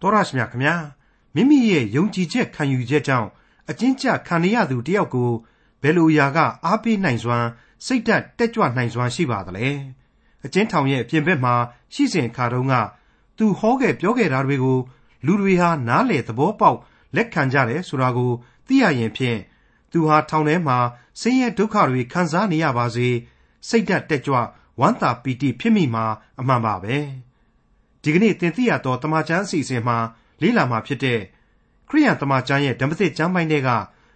တော်ရရှိမြခင်ဗျာမိမိရဲ့ယုံကြည်ချက်ခံယူချက်ကြောင့်အကျဉ်းချခံရသူတယောက်ကိုဘယ်လိုအရာကအားပေးနိုင်စွမ်းစိတ်ဓာတ်တက်ကြွနိုင်စွမ်းရှိပါသလဲအကျဉ်းထောင်ရဲ့အပြင်ဘက်မှာရှိစဉ်ခါတုန်းကသူဟောခဲ့ပြောခဲ့တာတွေကိုလူတွေဟာနားလေသဘောပေါက်လက်ခံကြတယ်ဆိုတာကိုသိရရင်ဖြင့်သူဟာထောင်ထဲမှာဆင်းရဲဒုက္ခတွေခံစားနေရပါစေစိတ်ဓာတ်တက်ကြွဝမ်းသာပီတိဖြစ်မိမှာအမှန်ပါပဲ ဒီကနေ့သင်သိရသောတမချန်းအစီအစဉ်မှာလေ့လာမှာဖြစ်တဲ့ခရိယန်တမချန်းရဲ့ဓမ္မသစ်ကျမ်းပိုင်းတွေက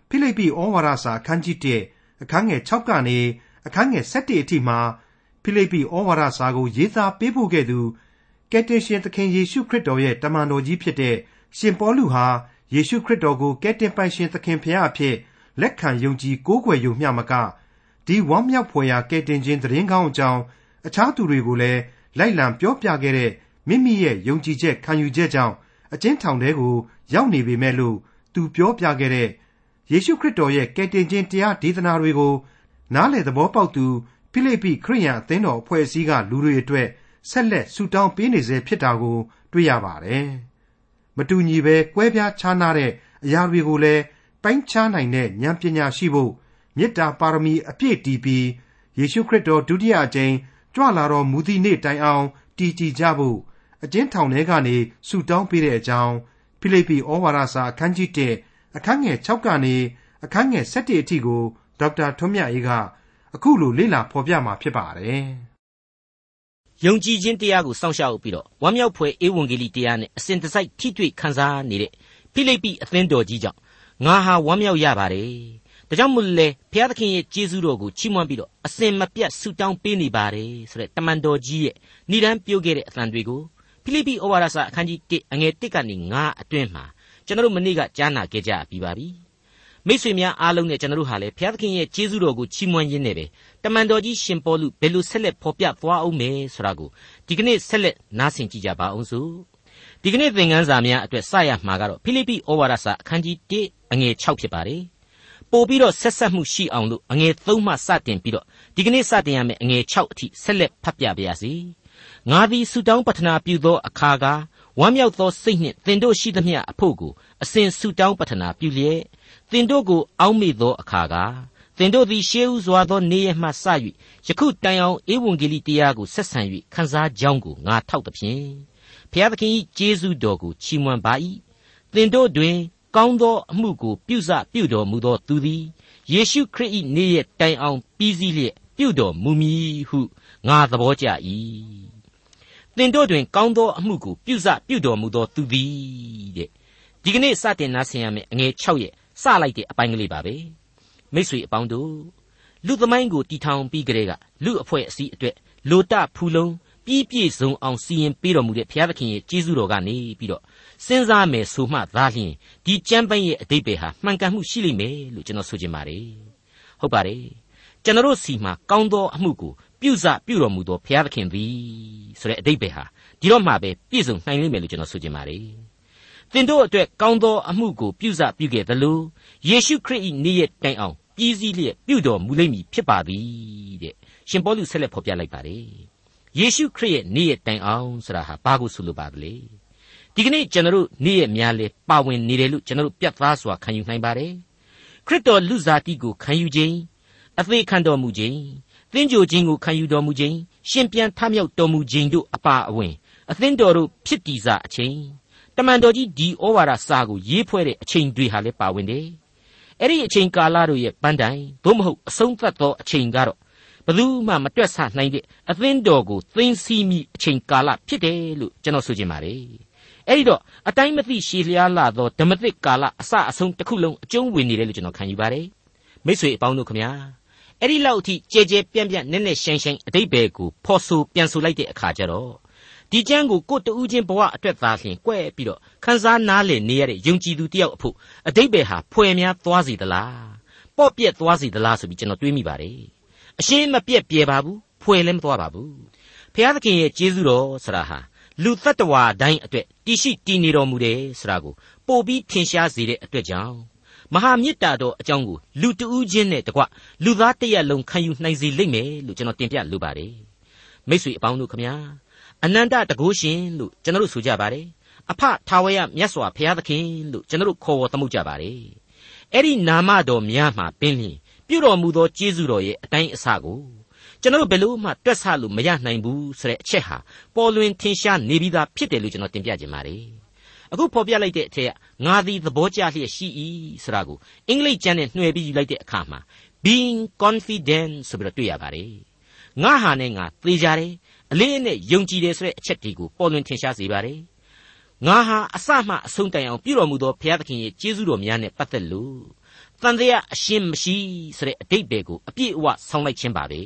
ဖိလိပ္ပိဩဝါဒစာအခန်းကြီး1အခန်းငယ်6ကနေအခန်းငယ်7အထိမှာဖိလိပ္ပိဩဝါဒစာကိုရေးသားပေးပို့ခဲ့သူကယ်တင်ရှင်သခင်ယေရှုခရစ်တော်ရဲ့တမန်တော်ကြီးဖြစ်တဲ့ရှင်ပေါလုဟာယေရှုခရစ်တော်ကိုကယ်တင်ပိုင်ရှင်သခင်ဖခင်အဖြစ်လက်ခံယုံကြည်ကိုးကွယ်ယုံမျှမကဒီဝမ်းမြောက်ဖွယ်ရာကယ်တင်ခြင်းသတင်းကောင်းအကြောင်းအခြားသူတွေကိုလည်းလိုက်လံပြောပြခဲ့တဲ့ မိမိရဲ့ယုံကြည်ချက်ခံယူချက်ကြောင့်အကျဉ်းထောင်ထဲကိုရောက်နေပေမဲ့လို့သူပြောပြခဲ့တဲ့ယေရှုခရစ်တော်ရဲ့ကယ်တင်ခြင်းတရားဒေသနာတွေကိုနားလည်သဘောပေါက်သူဖိလိပ္ပိခရိယန်အသင်းတော်အဖွဲ့အစည်းကလူတွေအတွက်ဆက်လက်ဆုတောင်းပေးနေစေဖြစ်တာကို တွေ့ရပါတယ်။မတူညီပဲကွဲပြားခြားနားတဲ့အရာတွေကိုလည်းပိုင်းခြားနိုင်တဲ့ဉာဏ်ပညာရှိဖို့မေတ္တာပါရမီအပြည့်တည်ပြီးယေရှုခရစ်တော်ဒုတိယအကြိမ်ကြွလာတော်မူသည့်နေ့တိုင်အောင်တည်ကြည်ကြဖို့ အကျဉ်းထောင်ထဲကနေဆုတောင်းပေးတဲ့အကြောင်းဖိလိပ္ပိဩဝါဒစာအခန်းကြီး1အခန်းငယ်6ကနေအခန်းငယ်7အထိကိုဒေါက်တာထွန်းမြတ်အေးကအခုလိုလေ့လာဖော်ပြมาဖြစ်ပါတယ်။ယုံကြည်ခြင်းတရားကိုစောင့်ရှောက်ပြီးတော့ဝမ်းမြောက်ဖွယ်ဧဝံဂေလိတရားနဲ့အစဉ်တစိုက်ထိတွေ့ခံစားနေတဲ့ဖိလိပ္ပိအသင်းတော်ကြီးကြောင့်ငါဟာဝမ်းမြောက်ရပါတယ်။ဒါကြောင့်မို့လဲဘုရားသခင်ရဲ့ကျေးဇူးတော်ကိုချီးမွမ်းပြီးတော့အစဉ်မပြတ်ဆုတောင်းပေးနေပါတယ်ဆိုတဲ့တမန်တော်ကြီးရဲ့ဏိဒန်းပြုတ်ခဲ့တဲ့အသံတွေကို ဖိလိပ္ပိဩဝါဒစာအခန်းကြီး1အငယ်1ကနေ9အတွင်းမှာကျွန်တော်တို့မနေ့ကကြားနာခဲ့ကြပြီးပါပြီမိษွေများအားလုံးနဲ့ကျွန်တော်တို့ဟာလည်းဘုရားသခင်ရဲ့ကျေးဇူးတော်ကိုချီးမွမ်းရင်းနဲ့ပဲတမန်တော်ကြီးရှင်ပေါလုဘယ်လိုဆက်လက်ဖော်ပြသွားအောင်မယ်ဆိုတာကိုဒီကနေ့ဆက်လက်နားဆင်ကြည့်ကြပါအောင်စို့ဒီကနေ့သင်ခန်းစာများအတွက်စရမှာကတော့ဖိလိပ္ပိဩဝါဒစာအခန်းကြီး1အငယ်6ဖြစ်ပါတယ်ပို့ပြီးတော့ဆက်ဆက်မှုရှိအောင်လို့အငယ်3မှစတင်ပြီးတော့ဒီကနေ့စတင်ရမယ့်အငယ်6အထိဆက်လက်ဖတ်ပြပါရစေ ငါသည်ဆုတောင်းပတနာပြုသောအခါကဝမ်းမြောက်သောစိတ်နှင့်သင်တို့ရှိသမျှအဖို့ကိုအစဉ်ဆုတောင်းပတနာပြုလျက်သင်တို့ကိုအောက်မေ့သောအခါကသင်တို့သည်ရှေးဥစွာသောနေရမှစ၍ယခုတိုင်အောင်ဧဝံဂေလိတရားကိုဆက်ဆံ၍ခံစားကြောင်းကိုငါထောက်သဖြင့်ဖျားသခင်၏ကျေးဇူးတော်ကိုချီးမွမ်းပါ၏သင်တို့တွင် ကောင်းသောအမှုကိုပြုစပြုတော်မူသောသူသည်ယေရှုခရစ်၏နေရတိုင်အောင်ပြီးစည်းလျက်ပြုတော်မူမည်ဟုငါသဘောကျ၏ သင်တို့တွင် ကောင်းသောအမှုကို ပြုစပြုတော်မူသောသူသည်တဲ့ဒီကနေ့စတင်နာဆင်ရမယ့်အငယ်6ရဲ့စလိုက်တဲ့အပိုင်းကလေးပါပဲမိษွေအပေါင်းတို့လူသမိုင်းကိုတီထောင်ပြီးကြတဲ့ကလူအဖွဲ့အစည်းအတွက်လိုတဖူလုံးပြီးပြည့်စုံအောင်စီရင်ပေးတော်မူတဲ့ဘုရားသခင်ရဲ့ကျေးဇူးတော်ကနေပြီးတော့စဉ်းစားမယ်ဆိုမှသာလျှင်ဒီကျမ်းပိုင်းရဲ့အတိတ်ပဲဟာမှန်ကန်မှုရှိလိမ့်မယ်လို့ကျွန်တော်ဆိုချင်ပါတယ်ဟုတ်ပါတယ်ကျွန်တော်စီမှာကောင်းသောအမှုကို ပြုစပြုတော်မူသောဘုရားသခင်သည်ဆိုတဲ့အတိတ်ပဲဟာဒီတော့မှပဲပြည့်စုံနိုင်လိမ့်မယ်လို့ကျွန်တော်ဆိုချင်ပါတယ်သင်တို့အတွက်ကောင်းသောအမှုကိုပြုစပြုခဲ့သလိုယေရှုခရစ်၏နေ့ရက်တိုင်အောင်ပြည်စည်းလျက်ပြုတော်မူလိမ့်မည်ဖြစ်ပါသည်တဲ့ရှင်ပေါလုဆက်လက်ဖော်ပြလိုက်ပါတယ်ယေရှုခရစ်ရဲ့နေ့ရက်တိုင်အောင်ဆိုတာဟာဘာကိုဆိုလိုပါသလဲဒီကနေ့ကျွန်တော်တို့နေ့ရက်များလေပါဝင်နေတယ်လို့ကျွန်တော်တို့ပြတ်သားစွာခံယူနိုင်ပါတယ်ခရစ်တော်လူစားတိကိုခံယူခြင်းအသေးခံတော်မူခြင်း သင်္ကြိုခြင်းကိုခံယူတော်မူခြင်းရှင်ပြန်ထမြောက်တော်မူခြင်းတို့အပါအဝင်အသင်းတော်တို့ဖြစ်တည်စားအချိန်တမန်တော်ကြီးဒီဩဝါဒစာကိုရေးဖွဲ့တဲ့အချိန်တွေဟာလည်းပါဝင်တယ်။အဲ့ဒီအချိန်ကာလတို့ရဲ့ပန်းတိုင်သို့မဟုတ်အဆုံးသတ်သောအချိန်ကတော့ဘယ်သူမှမတွက်ဆနိုင်တဲ့အသင်းတော်ကိုသိမ်းဆည်းမိအချိန်ကာလဖြစ်တယ်လို့ကျွန်တော်ဆိုချင်ပါတယ်။အဲ့ဒီတော့အတိုင်းမသိရှည်လျားလာသောဓမ္မသစ်ကာလအစအဆုံးတစ်ခုလုံးအကျုံးဝင်နေတယ်လို့ကျွန်တော်ခံယူပါတယ်။မိတ်ဆွေအပေါင်းတို့ခမညာ အဲ့ဒီလောက်အထိကြဲကြဲပြန့်ပြန့်နက်နက်ရှိုင်းရှိုင်းအတိတ်ဘယ်ကိုဖော်ဆိုပြန်ဆိုလိုက်တဲ့အခါကျတော့ဒီကျမ်းကိုကိုတူးချင်းဘဝအတွက်သာလျှင်ကွဲပြီးတော့ခန်းစားနားလည်နေရတဲ့ယုံကြည်သူတယောက်အဖို့အတိတ်ဘယ်ဟာဖွယ်များသွားစီသလားပေါ့ပြက်သွားစီသလားဆိုပြီးကျွန်တော်တွေးမိပါတယ်အရှင်းမပြက်ပြဲပါဘူးဖွယ်လည်းမသွားပါဘူးဖျားသခင်ရဲ့ကျေးဇူးတော်ဆရာဟာလူတ attva တိုင်းအတွက်တည်ရှိတည်နေတော်မူတယ်ဆိုတာကိုပို့ပြီးထင်ရှားစေတဲ့အတွက်ကြောင့် မဟာမေတ္တာတော်အကြောင်းကိုလူတဦးချင်းနဲ့တကွလူသားတရက်လုံးခံယူနိုင်စေလိမ့်မယ်လို့ကျွန်တော်တင်ပြလိုပါတယ်မိတ်ဆွေအပေါင်းတို့ခမညာအနန္တတကုရှင်လို့ကျွန်တော်တို့ဆိုကြပါတယ်အဖထာဝရမြတ်စွာဘုရားသခင်လို့ကျွန်တော်ခေါ်ဝေါ်သမုတ်ကြပါတယ်အဲ့ဒီနာမတော်များမှာပင်လျင်ပြုတော်မူသောကျေးဇူးတော်ရဲ့အတိုင်းအဆကိုကျွန်တော်ဘယ်လို့မှတွက်ဆလို့မရနိုင်ဘူးဆိုတဲ့အချက်ဟာပေါ်လွင်ထင်ရှားနေပြီးသားဖြစ်တယ်လို့ကျွန်တော်တင်ပြခြင်းပါတယ် အခုဖော်ပြလိုက်တဲ့အထက်ကငါသည်သဘောကျလျက်ရှိ၏ဆိုတာကိုအင်္ဂလိပ်ကျမ်းနဲ့နှွှဲပြီးယူလိုက်တဲ့အခါမှာ being confident ဆိုပြီးတော့တွေ့ရပါတယ်ငါဟာနဲ့ငါသေကြတယ်အလေးနဲ့ယုံကြည်တယ်ဆိုတဲ့အချက်ဒီကိုပေါ်လွင်ထင်ရှားစေပါတယ်ငါဟာအစမှအဆုံးတိုင်အောင်ပြုတော်မူသောဘုရားသခင်ရဲ့ကျေးဇူးတော်များနဲ့ပတ်သက်လို့တန်တရားအရှင်းမရှိဆိုတဲ့အတိတ်ဘယ်ကိုအပြည့်အဝဆောင်းလိုက်ခြင်းပါပဲ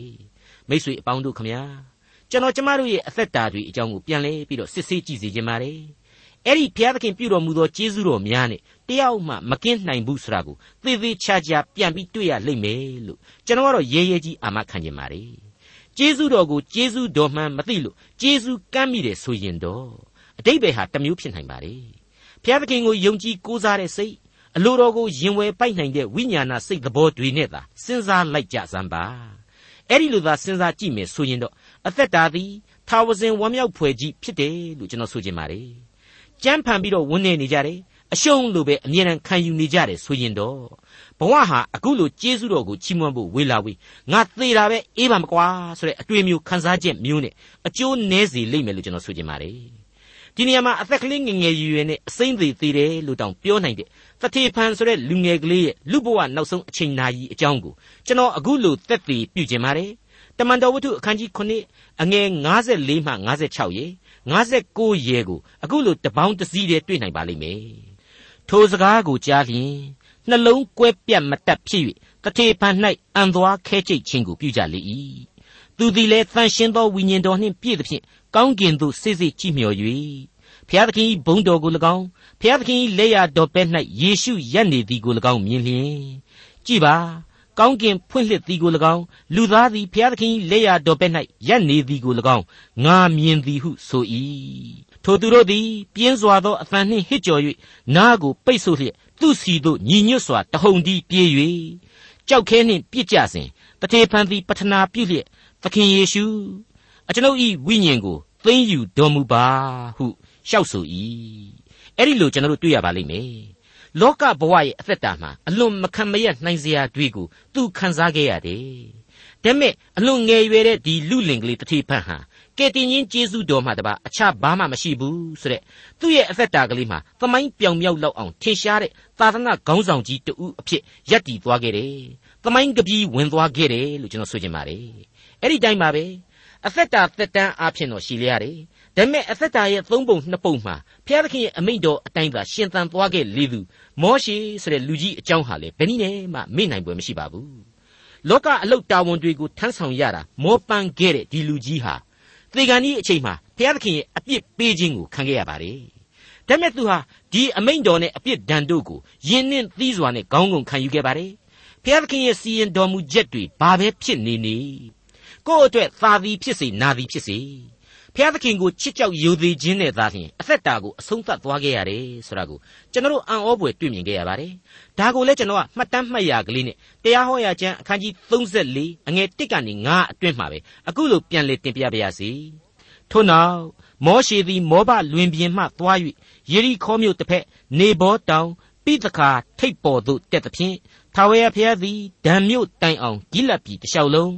မိတ်ဆွေအပေါင်းတို့ခမညာကျွန်တော်ကျမတို့ရဲ့အသက်တာတွေအကြောင်းကိုပြန်လဲပြီးတော့စစ်ဆေးကြည့်စေခြင်းပါတယ် အဲ့ဒီဘုရားသခင်ပြုတော်မူသောကျေးဇူးတော်များနဲ့တယောက်မှမကင်းနိုင်ဘူးဆိုတာကိုသေသေးချာချာပြန်ပြီးတွေ့ရလိမ့်မယ်လို့ကျွန်တော်ကတော့ရဲရဲကြီးအာမခံခြင်းပါတယ်ကျေးဇူးတော်ကိုကျေးဇူးတော်မှန်မသိလို့ကျေးဇူးကမ်းမိတယ်ဆိုရင်တော့အတိတ်ပဲဟာတစ်မျိုးဖြစ်နိုင်ပါလေဘုရားသခင်ကိုယုံကြည်ကိုးစားတဲ့စိတ်အလိုတော်ကိုရင်ဝယ်ပိုက်နိုင်တဲ့ဝိညာဏစိတ်သဘောတွေနဲ့သာစဉ်းစားလိုက်ကြစမ်းပါအဲ့ဒီလိုသာစဉ်းစားကြည့်မယ်ဆိုရင်တော့အသက်တာသည်ထာဝစဉ်ဝမ်းမြောက်ဖွယ်ကြီးဖြစ်တယ်လို့ကျွန်တော်ဆိုချင်ပါတယ် ကြမ်းဖန်ပြီးတော့ဝန်းနေနေကြတယ်အရှုံးလိုပဲအမြဲတမ်းခံယူနေကြတယ်ဆိုရင်တော့ဘဝဟာအခုလိုကျေးဇူးတော်ကိုချီးမွမ်းဖို့ဝေလာဝေးငါသေးတာပဲအေးပါမကွာဆိုတဲ့အတွေ့အမျိုးခံစားချက်မျိုးနဲ့အကျိုးနည်းစေလိမ့်မယ်လို့ကျွန်တော်ဆိုချင်ပါတယ်ဒီနေရာမှာအသက်ကလေးငယ်ငယ်ရွယ်ရွယ်နဲ့အစိမ့်သေးသေးတယ်လို့တောင်ပြောနိုင်တဲ့သထေဖန်ဆိုတဲ့လူငယ်ကလေးရဲ့လူဘဝနောက်ဆုံးအချိန်နာရီအကြောင်းကိုကျွန်တော်အခုလိုသက်သေပြုကျင်ပါတယ်တမန်တော်ဝတ္ထုအခန်းကြီး9အငယ်54မှ56ရေ 59ရေကိုအခုလိုတပေါင်းတစည်းတည်းတွေ့နိုင်ပါလိမ့်မယ်ထိုစကားကိုကြားလျင်နှလုံးကွဲပြတ်မတတ်ဖြစ်၍တထေဖန်၌အံသွားခဲကျိတ်ခြင်းကိုပြုကြလေ၏သူသည်လည်းတန်ရှင်းသောဝိညာဉ်တော်နှင့်ပြည့်သဖြင့်ကောင်းကင်သို့စိတ်စိတ်ကြည့်မျှော်၍ဖျားသခင်ဘုန်းတော်ကို၎င်းဖျားသခင်လက်ရတော်ပဲ့၌ယေရှုရက်နေသည်ကို၎င်းမြင်လျင်ကြည်ပါ ကောင်းကင်ဖွင့်လှစ်သည်ကို၎င်းလူသားသည်ဖျားသခင်လက်ရတော်ပဲ့၌ရက်နေသည်ကို၎င်းငါမြင်သည်ဟုဆို၏ထိုသူတို့သည်ပြင်းစွာသောအသံနှင့်ဟစ်ကြော်၍နားကိုပိတ်ဆို့လျက်သူ့စီသို့ညီညွတ်စွာတဟုန်တီးပြေး၍ကြောက်ခဲနှင့်ပြစ်ကြစဉ်တထေဖန်သည်ပထနာပြုလျက်သခင်ယေရှုအကျွန်ုပ်ဤဝိညာဉ်ကိုသိမ်းယူတော်မူပါဟုရှောက်ဆို၏အဲ့ဒီလိုကျွန်တော်တို့တွေ့ရပါလိမ့်မယ် လောကဘဝရဲ့အသက်တာမှာအလွန်မခံမရနိုင်စရာတွေကိုသူခံစားခဲ့ရတယ်ဒါပေမဲ့အလွန်ငယ်ရွယ်တဲ့ဒီလူလင်ကလေးတတိဖတ်ဟာကယ်တင်ရှင်ကျေးဇူးတော်မှာတပါအခြားဘာမှမရှိဘူးဆိုတဲ့သူ့ရဲ့အသက်တာကလေးမှာသမိုင်းပြောင်မြောက်လောက်အောင်ထင်ရှားတဲ့သာသနာခေါင်းဆောင်ကြီးတူအဖြစ်ယက်တည်သွားခဲ့တယ်။သမိုင်းကပီးဝင်သွားခဲ့တယ်လို့ကျွန်တော်ဆိုချင်ပါတယ်။အဲ့ဒီတိုင်းပါပဲအသက်တာသက်တမ်းအဖြစ်တော့ရှိလေရတယ်။ ဒါပေမဲ့အသက်တာရဲ့သုံးပုံနှစ်ပုံမှာဘုရားသခင်ရဲ့အမိန့်တော်အတိုင်းသာရှင်သန်သွားခဲ့လေသူမောရှေဆိုတဲ့လူကြီးအကြောင်းဟာလေဘယ်နည်းနဲ့မှမေ့နိုင်ပွဲမရှိပါဘူး။လောကအလုတ်တာဝန်တွေကိုထမ်းဆောင်ရတာမောပန်းခဲ့တဲ့ဒီလူကြီးဟာသေကန်ကြီးအချိန်မှာဘုရားသခင်ရဲ့အပြစ်ပေးခြင်းကိုခံခဲ့ရပါတယ်။ဒါပေမဲ့သူဟာဒီအမိန့်တော်နဲ့အပြစ်ဒဏ်တို့ကိုယဉ်နှင်းသီးစွာနဲ့ခေါင်းငုံခံယူခဲ့ပါတယ်။ဘုရားသခင်ရဲ့စီရင်တော်မူချက်တွေဘာပဲဖြစ်နေနေကိုယ့်အတွက်သာသည်ဖြစ်စေနာသည်ဖြစ်စေ ဖျားသခင်ကိုချစ်ကြောက်ယိုသေးခြင်းနဲ့သာလျှင်အသက်တာကိုအဆုံးသတ်သွားခဲ့ရတယ်ဆိုတာကိုကျွန်တော်တို့အံ့ဩဖွယ်တွေ့မြင်ခဲ့ရပါတယ်။ဒါကိုလည်းကျွန်တော်ကမှတ်တမ်းမှတ်ရကလေးနဲ့တရားဟောရာကျမ်းအခန်းကြီး34အငယ်1ကနေ9အတွင်းမှာပဲအခုလိုပြန်လည်တင်ပြပါရစေ။ထို့နောက်မောရှေသည်မောဘလွင်ပြင်မှသွား၍ယေရီခေါမြို့တစ်ဖက်နေဘောတောင်ပိသခာထိပ်ပေါ်သို့တက်သဖြင့်ထာဝရဘုရားသည်ဒံမြို့တိုင်အောင်ဂိလတ်ပြည်တစ်လျှောက်လုံး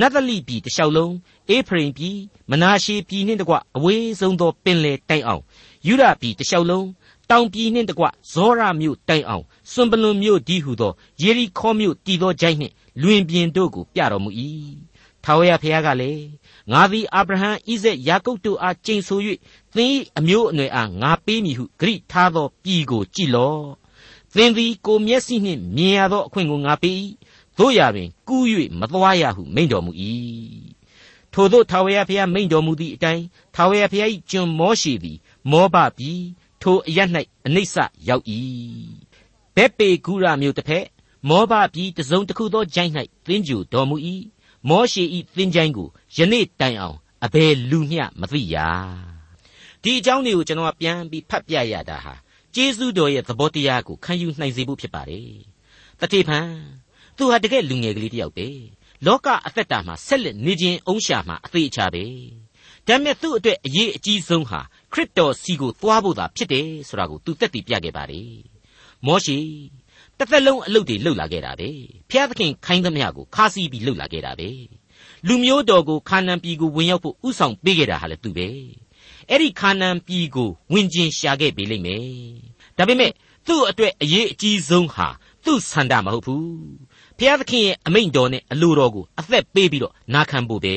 နတ်သလိပြည်တစ်လျှောက်လုံး အေဖရိမ်ပြည်မနာရှေပြည်နှင့်တကွအဝေးဆုံးသောပင်လယ်တိုင်အောင်ယူဒပြည်တစ်လျှောက်လုံးတောင်ပြည်နှင့်တကွဇောရမြို့တိုင်အောင်စွန်ပလွန်မြို့ဒီဟုသောယေရီခေါမြို့တည်သောကြိုက်နှင့်လွင်ပြင်တို့ကိုပြတော်မူ၏ထာဝရဘုရားကလည်းငါသည်အာဗြဟံဣဇက်ယာကုပ်တို့အားကျိန်ဆို၍သင်၏အမျိုးအနွယ်အားငါပေးမည်ဟုဂရိထားသောပြည်ကိုကြည်လော့သင်သည်ကိုမျက်စိနှင့်မြင်ရသောအခွင့်ကိုငါပေး၏တို့ရာတွင်ကူး၍မသွားရဟုမိန့်တော်မူ၏ ထို့သောထာဝရဘုရားမိန့်တော်မူသည့်အတိုင်းထာဝရဘုရား၏ကျွန်မောရှိသည်မောဘပြည်ထိုအရ၌အနိစ္စရောက်၏ဘက်ပေဂုရမြို့တစ်ဖက်မောဘပြည်တစုံတစ်ခုသောဂျိုင်း၌သင်ကြူတော်မူ၏မောရှိ၏သင်ချိုင်းကိုယနေ့တိုင်အောင်အဘယ်လူမျှမသိရဒီအကြောင်းတွေကိုကျွန်တော်ပြန်ပြီးဖတ်ပြရတာဟာကျေးဇူးတော်ရဲ့သဘောတရားကိုခံယူနိုင်စေဖို့ဖြစ်ပါတယ်တတိပံသူဟာတကယ်လူငယ်ကလေးတယောက်ပဲ လောကအသက်တာမှာဆက်လက်နေခြင်းအုံးရှာမှာအသေးအချာပဲဒါပေမဲ့သူ့အတွက်အရေးအကြီးဆုံးဟာခရစ်တော်စီကိုသွားဖို့သာဖြစ်တယ်ဆိုတာကိုသူသက်တည်ပြခဲ့ပါတယ်မောရှိတစ်သက်လုံးအလုပ်တွေလုပ်လာခဲ့တာပဲဖျားသခင်ခိုင်းသမျှကိုခါစီးပြီးလုပ်လာခဲ့တာပဲလူမျိုးတော်ကိုခါနန်ပြည်ကိုဝင်ရောက်ဖို့ဥဆောင်ပေးခဲ့တာဟာလည်းသူပဲအဲ့ဒီခါနန်ပြည်ကိုဝင်ကျင်ရှာခဲ့ပေးလိမ့်မယ်ဒါပေမဲ့သူ့အတွက်အရေးအကြီးဆုံးဟာသူ့ဆန္ဒမဟုတ်ဘူး ဖျားသခင်ရဲ့အမိန့်တော်နဲ့အလိုတော်ကိုအသက်ပေးပြီးတော့နာခံဖို့ပဲ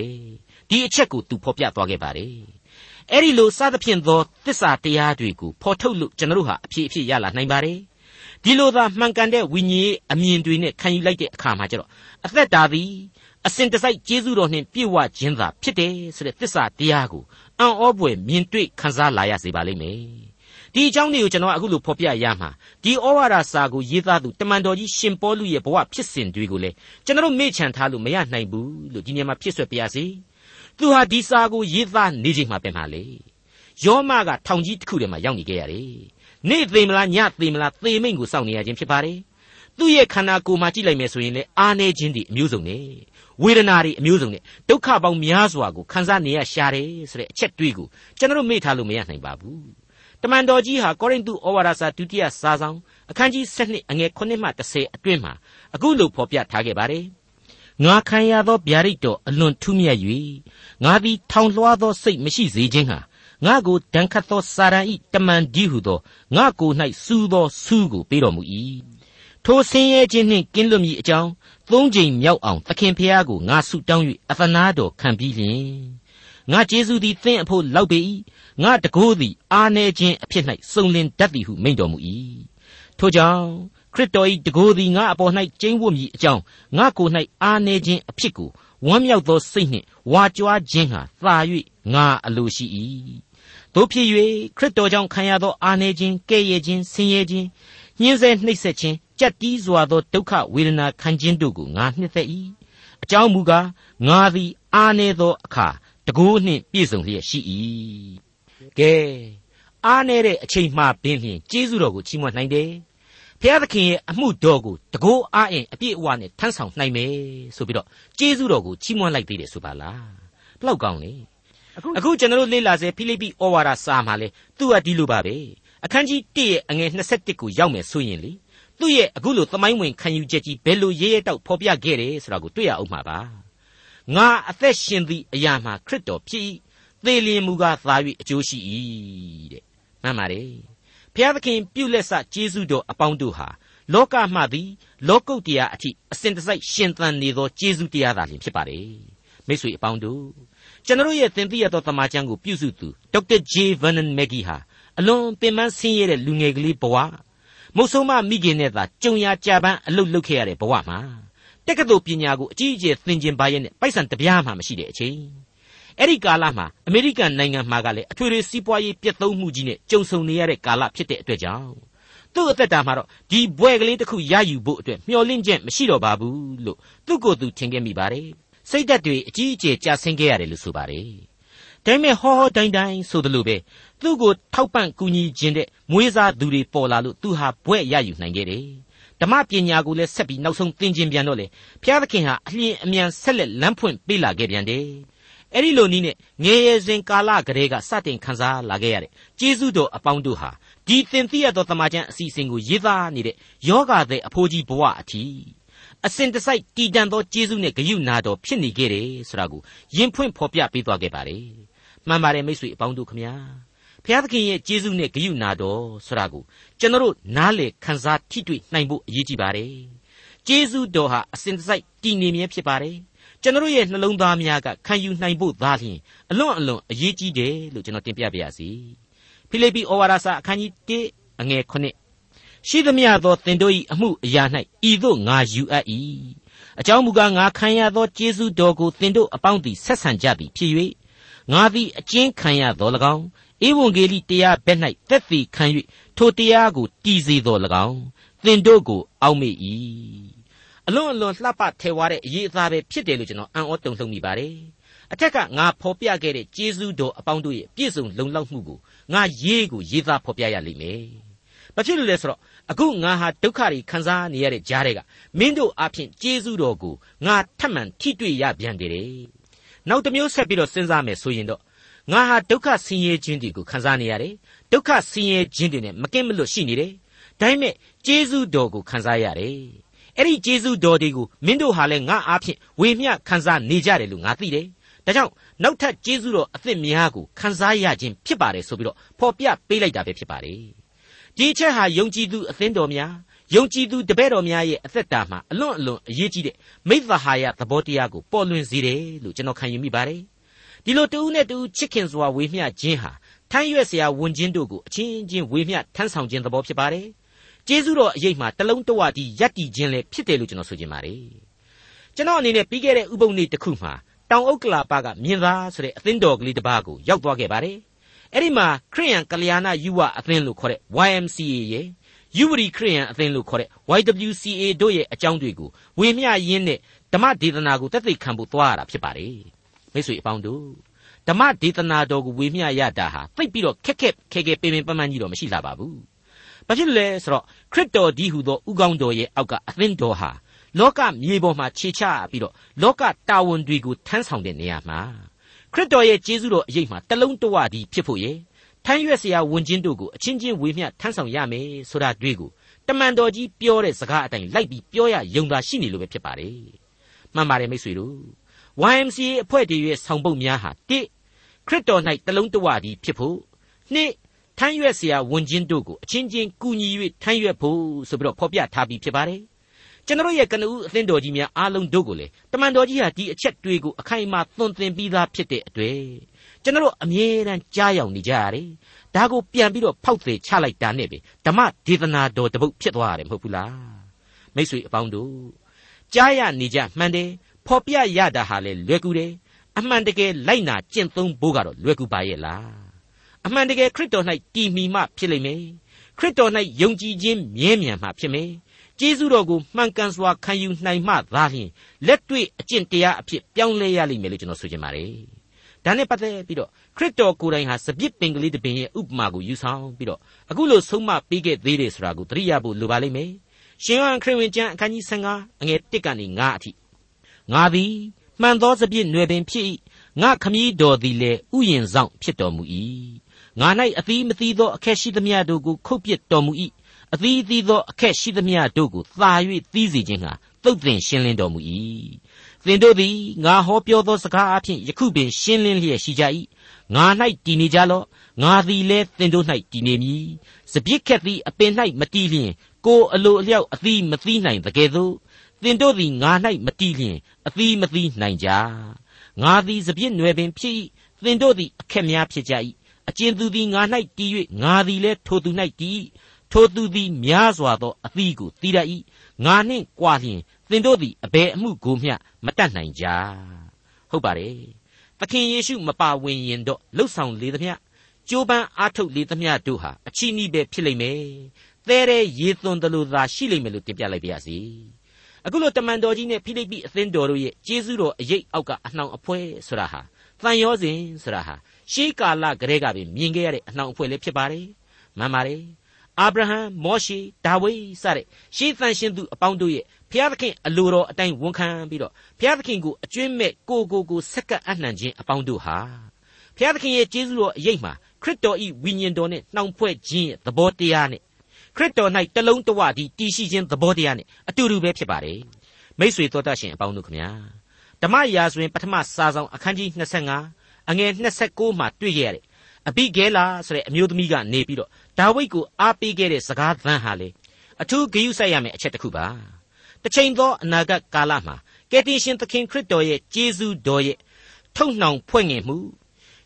ဒီအချက်ကိုသူဖော်ပြသွားခဲ့ပါတယ်အဲ့ဒီလိုစသဖြင့်သောတစ္ဆာတရားတွေကိုဖော်ထုတ်လို့ကျွန်တော်တို့ဟာအဖြစ်အဖြစ်ရလာနိုင်ပါတယ်ဒီလိုသာမှန်ကန်တဲ့ဝိညာဉ်အမြင်တွေနဲ့ခံယူလိုက်တဲ့အခါမှာကျတော့အသက်တာသည်အစဉ်တစိုက်ကျေးဇူးတော်နှင့်ပြည့်ဝခြင်းသာဖြစ်တယ်ဆိုတဲ့သစ္စာတရားကိုအံ့ဩဖွယ်မြင်တွေ့ခံစားလာရစေပါလိမ့်မယ် ဒီအကြောင်းတွေကိုကျွန်တော်အခုလိုဖော်ပြရမှာဒီဩဝါဒစာကိုရေးသားသူတမန်တော်ကြီးရှင်ပေါလုရဲ့ဘဝဖြစ်စဉ်တွေကိုလည်းကျွန်တော်မေ့ချန်ထားလို့မရနိုင်ဘူးလို့ဒီညမှာဖြစ်ဆွဲပြရစီသူဟာဒီစာကိုရေးသားနေချိန်မှာပြန်ပါလေယောမကထောင်ကြီးတစ်ခုထဲမှာရောက်နေခဲ့ရတယ်နေ့သေမလားညသေမလားသေမိန်ကိုစောင့်နေရခြင်းဖြစ်ပါတယ်သူ့ရဲ့ခန္ဓာကိုယ်မှာကြည့်လိုက်မယ်ဆိုရင်လေအားနေခြင်းတွေအမျိုးစုံနေဝေဒနာတွေအမျိုးစုံနဲ့ဒုက္ခပေါင်းများစွာကိုခံစားနေရရှာတယ်ဆိုတဲ့အချက်တွေးကိုကျွန်တော်မေ့ထားလို့မရနိုင်ပါဘူး တမန်တော်ကြီးဟာကောရိန္သုဩဝါဒစာဒုတိယစာဆောင်အခန်းကြီး7အငယ်9မှ10အတွင်းမှာအခုလိုဖော်ပြထားခဲ့ပါတယ်ငါခံရသောဗျာဒိတ်တော်အလွန်ထူးမြတ်၍ငါသည်ထောင်လွှားသောစိတ်မရှိစေခြင်းဟာငါကိုဒဏ်ခတ်သောစာရန်ဤတမန်ဒီဟုသောငါကို၌စူးသောစူးကိုပေးတော်မူ၏ထိုဆင်းရဲခြင်းနှင့်ကင်းလွတ်မည်အကြောင်းသုံးချိန်မြောက်အောင်သခင်ဖျားကိုငါဆုတောင်း၍အသနာတော်ခံပြီးလျင်ငါကျေးဇူးသည်သင်အဖို့လောက်ပေ၏ ငါတကိုးသည်အာနေခြင်းအဖြစ်၌စုံလင်တတ်သည်ဟုမိန့်တော်မူ၏ထို့ကြောင့်ခရစ်တော်၏တကိုးသည်ငါအပေါ်၌ကျိန်းဝတ်မည်အကြောင်းငါကိုယ်၌အာနေခြင်းအဖြစ်ကိုဝမ်းမြောက်သောစိတ်နှင့်ဝါကြွားခြင်းဟာသာ၍ငါအလိုရှိ၏တို့ဖြစ်၍ခရစ်တော်ကြောင့်ခံရသောအာနေခြင်းကဲ့ရဲ့ခြင်းဆင်းရဲခြင်းညှင်းဆဲနှိပ်စက်ခြင်းကြက်တီးစွာသောဒုက္ခဝေဒနာခံခြင်းတို့ကိုငါနှစ်သက်၏အကြောင်းမူကားငါသည်အာနေသောအခါတကိုးနှင့်ပြည့်စုံလျက်ရှိ၏ ကဲအားနေတဲ့အချိန်မှပင်ဖြင့်ကျေးဇူးတော်ကိုချီးမွမ်းနိုင်တယ်ဖျားသခင်ရဲ့အမှုတော်ကိုတကိုးအားအင်အပြည့်အဝနဲ့ထမ်းဆောင်နိုင်မယ်ဆိုပြီးတော့ကျေးဇူးတော်ကိုချီးမွမ်းလိုက်သေးတယ်ဆိုပါလားဘလောက်ကောင်းလဲအခုကျွန်တော်တို့လေ့လာစေဖိလိပ္ပိဩဝါဒစာမှာလေသူကဒီလိုပါပဲအခန်းကြီး1ရဲ့အငယ်21ကိုရောက်မယ်ဆိုရင်လေသူ့ရဲ့အခုလိုသမိုင်းဝင်ခံယူချက်ကြီးဘယ်လိုရေးရတောက်ဖော်ပြခဲ့တယ်ဆိုတာကိုတွေ့ရအောင်မှာပါငါအသက်ရှင်သည့်အရာမှာခရစ်တော်ဖြစ်၏ သေလျင်မူကားသာ၍အကျိုးရှိ၏တဲ့မှန်ပါတယ်ဖျားသခင်ပြုလက်ဆကျေးဇူးတော်အပေါင်းတို့ဟာလောကမှသည်လောကုတ်တရားအထိအစဉ်တစိုက်ရှင်သန်နေသောကျေးဇူးတရားသာလျှင်ဖြစ်ပါတယ်မိတ်ဆွေအပေါင်းတို့ကျွန်တော်ရဲ့သင်သိရသောတမန်ကျမ်းကိုပြုစုသူဒေါက်တာဂျေဗန်နန်မက်ဂီဟာအလွန်ပင်ပန်းဆင်းရဲတဲ့လူငယ်ကလေးဘဝမုတ်ဆုံးမမိခင်နဲ့သာကြုံရကြပန်းအလုတ်လုတ်ခဲ့ရတဲ့ဘဝမှာတက္ကသိုလ်ပညာကိုအကြီးအကျယ်သင်ကျင်ပါရဲ့နဲ့ပိုက်ဆံတပြားမှမရှိတဲ့အချိန် အဲ့ဒီကာလမှာအမေရိကန်နိုင်ငံမှာကလည်းအထွေထွေစီးပွားရေးပြတ်သုံးမှုကြီးနဲ့ကြုံဆုံနေရတဲ့ကာလဖြစ်တဲ့အတွက်ကြောင့်သူ့အသက်တာမှာတော့ဒီဘွဲကလေးတစ်ခုရယူဖို့အတွက်မျှော်လင့်ချက်မရှိတော့ပါဘူးလို့သူ့ကိုယ်သူထင်ခဲ့မိပါတယ်စိတ်ဓာတ်တွေအကြီးအကျယ်ကျဆင်းခဲ့ရတယ်လို့ဆိုပါတယ်ဒါပေမဲ့ဟောဟောတိုင်းတိုင်းဆိုသလိုပဲသူ့ကိုထောက်ပံ့ကူညီခြင်းတဲ့မွေးစားသူတွေပေါ်လာလို့သူဟာဘွဲ့ရယူနိုင်ခဲ့တယ်ဓမ္မပညာကိုလည်းဆက်ပြီးနောက်ဆုံးသင်ကျင်ပြန်တော့လေဘုရားသခင်ဟာအလျင်အမြန်ဆက်လက်လမ်းဖွင့်ပေးလာခဲ့ပြန်တယ် အဲ့ဒီလိုနည်းနဲ့ငယ်ရစဉ်ကာလကလေးကစတင်ခန်းစားလာခဲ့ရတဲ့ကျေးဇူးတော်အပေါင်းတို့ဟာဒီသင်သိရသောတမန်ကျန်အစီအစဉ်ကိုရေးသားနေတဲ့ယောဂတဲ့အဖိုးကြီးဘဝအထိအစဉ်တစိုက်တည်တံ့သောကျေးဇူးနဲ့ဂရုနာတော်ဖြစ်နေခဲ့တယ်ဆိုတာကိုယင်ဖွင့်ဖော်ပြပေးသွားခဲ့ပါတယ်မှန်ပါတယ်မိတ်ဆွေအပေါင်းတို့ခမညာဖျားသခင်ရဲ့ကျေးဇူးနဲ့ဂရုနာတော်ဆိုတာကိုကျွန်တော်တို့နားလေခံစားထိတွေ့နိုင်ဖို့အရေးကြီးပါတယ်ကျေးဇူးတော်ဟာအစဉ်တစိုက်တည်နေမြဲဖြစ်ပါတယ် ကျွန်တော်ရဲ့နှလုံးသားများကခံယူနိုင်ဖို့သာလျှင်အလွန်အလွန်အရေးကြီးတယ်လို့ကျွန်တော်တင်ပြပါရစေဖိလိပ္ပိဩဝါဒစာအခန်းကြီး1အငယ်9ရှိသမျှသောသင်တို့၏အမှုအရာ၌ဤသို့ငါယူအပ်၏အကြောင်းမူကားငါခံရသောကျေးဇူးတော်ကိုသင်တို့အပေါင်းသည်ဆက်ဆံကြသည်ဖြစ်၍ငါသည်အကျဉ်းခံရတော်၎င်းဧဝံဂေလိတရားဘက်၌သက်သေခံ၍ထိုတရားကိုတည်စေတော်၎င်းသင်တို့ကိုအောက်မေ့၏ အလွန်အလွန်လှပထဲဝါတဲ့အရေးအသားပဲဖြစ်တယ်လို့ကျွန်တော်အံ့ဩတုန်လှုပ်မိပါတယ်အထက်ကငါဖော်ပြခဲ့တဲ့ကျေးဇူးတော်အပေါင်းတို့ရဲ့ပြည့်စုံလုံလောက်မှုကိုငါရေးကိုရေးသားဖော်ပြရလိမ့်မယ်ဘာဖြစ်လို့လဲဆိုတော့အခုငါဟာဒုက္ခတွေခံစားနေရတဲ့ကြားတွေကမင်းတို့အဖြစ်ကျေးဇူးတော်ကိုငါထပ်မံထိတွေ့ရပြန်တယ်နောက်တစ်မျိုးဆက်ပြီးတော့စဉ်းစားမယ်ဆိုရင်တော့ငါဟာဒုက္ခဆင်းရဲခြင်းတွေကိုခံစားနေရတယ်ဒုက္ခဆင်းရဲခြင်းတွေနဲ့မကင်းမလွတ်ရှိနေတယ်ဒါပေမဲ့ကျေးဇူးတော်ကိုခံစားရတယ် အဲ့ဒီကျေးဇူးတော်တွေကိုမင်းတို့ဟာလည်းငါအားဖြင့်ဝေမျှခံစားနေကြတယ်လို့ငါသိတယ်။ဒါကြောင့်နောက်ထပ်ကျေးဇူးတော်အသစ်များကိုခံစားရခြင်းဖြစ်ပါတယ်ဆိုပြီးတော့ဖော်ပြပေးလိုက်တာပဲဖြစ်ပါတယ်။ဒီချက်ဟာယုံကြည်သူအသင်းတော်များယုံကြည်သူတပည့်တော်များရဲ့အသက်တာမှာအလွန်အလွန်အရေးကြီးတဲ့မိသဟာယသဘောတရားကိုပေါ်လွင်စေတယ်လို့ကျွန်တော်ခံယူမိပါတယ်။ဒီလိုတူဦးနဲ့တူဦးချစ်ခင်စွာဝေမျှခြင်းဟာထမ်းရွက်စရာဝန်ချင်းတို့ကိုအချင်းချင်းဝေမျှထမ်းဆောင်ခြင်းသဘောဖြစ်ပါတယ်။ ကျေးဇူးတော်အရေးမှာတလုံးတဝတီယက်တီခြင်းလည်းဖြစ်တယ်လို့ကျွန်တော်ဆိုချင်ပါတယ်ကျွန်တော်အနေနဲ့ပြီးခဲ့တဲ့ဥပုံနေ့တစ်ခုမှာတောင်ဥက္ကလာပကမြင်သားဆိုတဲ့အသင်းတော်ကလေးတစ်ပါးကိုရောက်သွားခဲ့ပါတယ်အဲ့ဒီမှာခရိယန်ကလျာဏယူဝအသင်းလို့ခေါ်တဲ့ YMCA ရဲ့ယူဝရီခရိယန်အသင်းလို့ခေါ်တဲ့ YWCA တို့ရဲ့အကြောင်းတွေကိုဝေမျှရင်းနဲ့ဓမ္မဒေသနာကိုတက်သိခံဖို့သွားရတာဖြစ်ပါတယ်မိတ်ဆွေအပေါင်းတို့ဓမ္မဒေသနာတော်ကိုဝေမျှရတာဟာသိပ်ပြီးတော့ခက်ခက်ခဲခဲပင်ပင်ပန်းပန်းကြီးတော့မရှိလာပါဘူး ဘာဖြစ်လို့လဲဆိုတော့ခရစ်တော်ဒီဟုသောဥကောင်းတော်ရဲ့အောက်ကအသင်းတော်ဟာလောကမြေပေါ်မှာခြေချပြီးတော့လောကတာဝန်တွေကိုထမ်းဆောင်တဲ့နေရာမှာခရစ်တော်ရဲ့ကျေးဇူးတော်အရေးမှာတလုံးတဝတည်းဖြစ်ဖို့ရထမ်းရွက်စရာဝန်ချင်းတို့ကိုအချင်းချင်းဝေမျှထမ်းဆောင်ရမယ်ဆိုတာတွေ့ကိုတမန်တော်ကြီးပြောတဲ့စကားအတိုင်းလိုက်ပြီးပြောရယုံသာရှိနေလို့ပဲဖြစ်ပါတယ်။မှန်ပါတယ်မိတ်ဆွေတို့ YMCA အဖွဲ့တွေရဲ့ဆောင်ပုဒ်များဟာ၁ခရစ်တော်၌တလုံးတဝတည်းဖြစ်ဖို့နှစ် ထမ်းရွက်เสียဝန်ချင်းတို့ကိုအချင်းချင်းကူညီ၍ထမ်းရွက်ဖို့ဆိုပြီးတော့ဖော်ပြထားပြီးဖြစ်ပါတယ်ကျွန်တော်ရဲ့ကနဦးအသင်းတော်ကြီးများအားလုံးတို့ကိုလေတမန်တော်ကြီးဟာဒီအချက်တွေကိုအခိုင်အမာသွန်သင်ပြီးသားဖြစ်တဲ့အတွက်ကျွန်တော်အမြဲတမ်းကြားရောက်နေကြရတယ်ဒါကိုပြန်ပြီးတော့ဖောက်သေးချလိုက်တာနဲ့ပဲဓမ္မဒေသနာတော်တပုတ်ဖြစ်သွားရတယ်မဟုတ်ဘူးလားမိတ်ဆွေအပေါင်းတို့ကြားရနေကြမှန်တယ်ဖော်ပြရတာဟာလေလွယ်ကူတယ်အမှန်တကယ်လိုက်နာကျင့်သုံးဖို့ကတော့လွယ်ကူပါရဲ့လား အမှန်တကယ်ခရစ်တော်၌တည်မီမှဖြစ်လိမ့်မယ်ခရစ်တော်၌ယုံကြည်ခြင်းမြဲမြံမှဖြစ်မယ်ကျေးဇူးတော်ကိုမှန်ကန်စွာခံယူနိုင်မှသာလျှင်လက်တွေ့အကျင့်တရားအဖြစ်ပြောင်းလဲရလိမ့်မယ်လို့ကျွန်တော်ဆိုချင်ပါတယ်ဒါနဲ့ပတ်သက်ပြီးတော့ခရစ်တော်ကိုယ်တိုင်ဟာစပြစ်ပင်ကလေးတစ်ပင်ရဲ့ဥပမာကိုယူဆောင်ပြီးတော့အခုလိုဆုံးမပေးခဲ့သေးတယ်ဆိုတာကိုသတိရဖို့လိုပါလိမ့်မယ်ရှင်ယောဟန်ခရစ်ဝင်ကျမ်းအခန်းကြီး15အငယ်1ကနေ9အထိငါသည်မှန်သောစပြစ်နွယ်ပင်ဖြစ်၏ငါခမည်းတော်သည်လည်းဥယျင်ဆောင်ဖြစ်တော်မူ၏ ငါ၌အသီးမသီးသောအခက်ရှိသမျှတို့ကိုခုတ်ပစ်တော်မူ၏အသီးသီးသောအခက်ရှိသမျှတို့ကိုသာ၍သီးစေခြင်းဟာသုတ်သင်ရှင်းလင်းတော်မူ၏သင်တို့သည်ငါဟောပြောသောစကားအဖြစ်ယခုပင်ရှင်းလင်းလျက်ရှိကြ၏ငါ၌တည်နေကြလော့ငါသည်လည်းသင်တို့၌တည်နေမည်စပြစ်ခက်သည်အပင်၌မတည်လျင်ကိုအလိုအလျောက်အသီးမသီးနိုင်တကယ်သို့သင်တို့သည်ငါ၌မတည်လျင်အသီးမသီးနိုင်ကြငါသည်စပြစ်နွယ်ပင်ဖြစ်၏သင်တို့သည်အခက်များဖြစ်ကြ၏ အကျဉ်သူသည်ငါ၌တည်၍ငါသည်လည်းထိုသူ၌တည်ထိုသူသည်များစွာသောအသီးကိုတည်ရ၏ငါနှင့်ကြွာလျင်သင်တို့သည်အဘယ်အမှုကိုမျှမတတ်နိုင်ကြဟုတ်ပါတယ်သခင်ယေရှုမပါဝင်ရင်တော့လှုပ်ဆောင်လေသမျှကြိုးပမ်းအားထုတ်လေသမျှတို့ဟာအချီးနှီးပဲဖြစ်လိမ့်မယ်သဲတဲ့ရေသွန်တလို့သာရှိလိမ့်မယ်လို့တင်ပြလိုက်ပါရစေအခုလိုတမန်တော်ကြီးနဲ့ဖိလိပ္ပိအသင်းတော်တို့ရဲ့ကျေးဇူးတော်အရေးအောက်ကအနှောင်အဖွဲဆိုတာဟာတန်ရောစဉ်ဆိုတာဟာ ရှေးကာလကတည်းကပဲမြင်ခဲ့ရတဲ့အနှောင်အဖွဲလေးဖြစ်ပါတယ်မှန်ပါတယ်အာဗြဟံမောရှေဒါဝိစတဲ့ရှေးသန်ရှင်သူအပေါင်းတို့ရဲ့ဘုရားသခင်အလိုတော်အတိုင်းဝန်ခံပြီးတော့ဘုရားသခင်ကိုအကျွင့်မဲ့ကိုကိုကိုဆက်ကပ်အနှံခြင်းအပေါင်းတို့ဟာဘုရားသခင်ရဲ့ကျေးဇူးတော်အရေးမှာခရစ်တော်ဤဝိညာဉ်တော်နဲ့နှောင်ဖွဲ့ခြင်းရဲ့သဘောတရားနဲ့ခရစ်တော်၌တလုံးတဝတည်တည်ရှိခြင်းသဘောတရားနဲ့အတူတူပဲဖြစ်ပါတယ်မိษွေတော်တတ်ရှင်အပေါင်းတို့ခမညာဓမ္မရာဇဝင်ပထမစာဆောင်အခန်းကြီး25 အငယ်29မှာတွေ့ရတဲ့အဘိဂဲလာဆိုတဲ့အမျိုးသမီးကနေပြီးတော့ဒါဝိဒ်ကိုအားပေးခဲ့တဲ့စကားသံဟာလေအထူးဂရုစိုက်ရမယ့်အချက်တစ်ခုပါတစ်ချိန်သောအနာဂတ်ကာလမှာကယ်တင်ရှင်သခင်ခရစ်တော်ရဲ့ကျေးဇူးတော်ရဲ့ထုတ်နှောင်ဖွဲ့ငင်မှု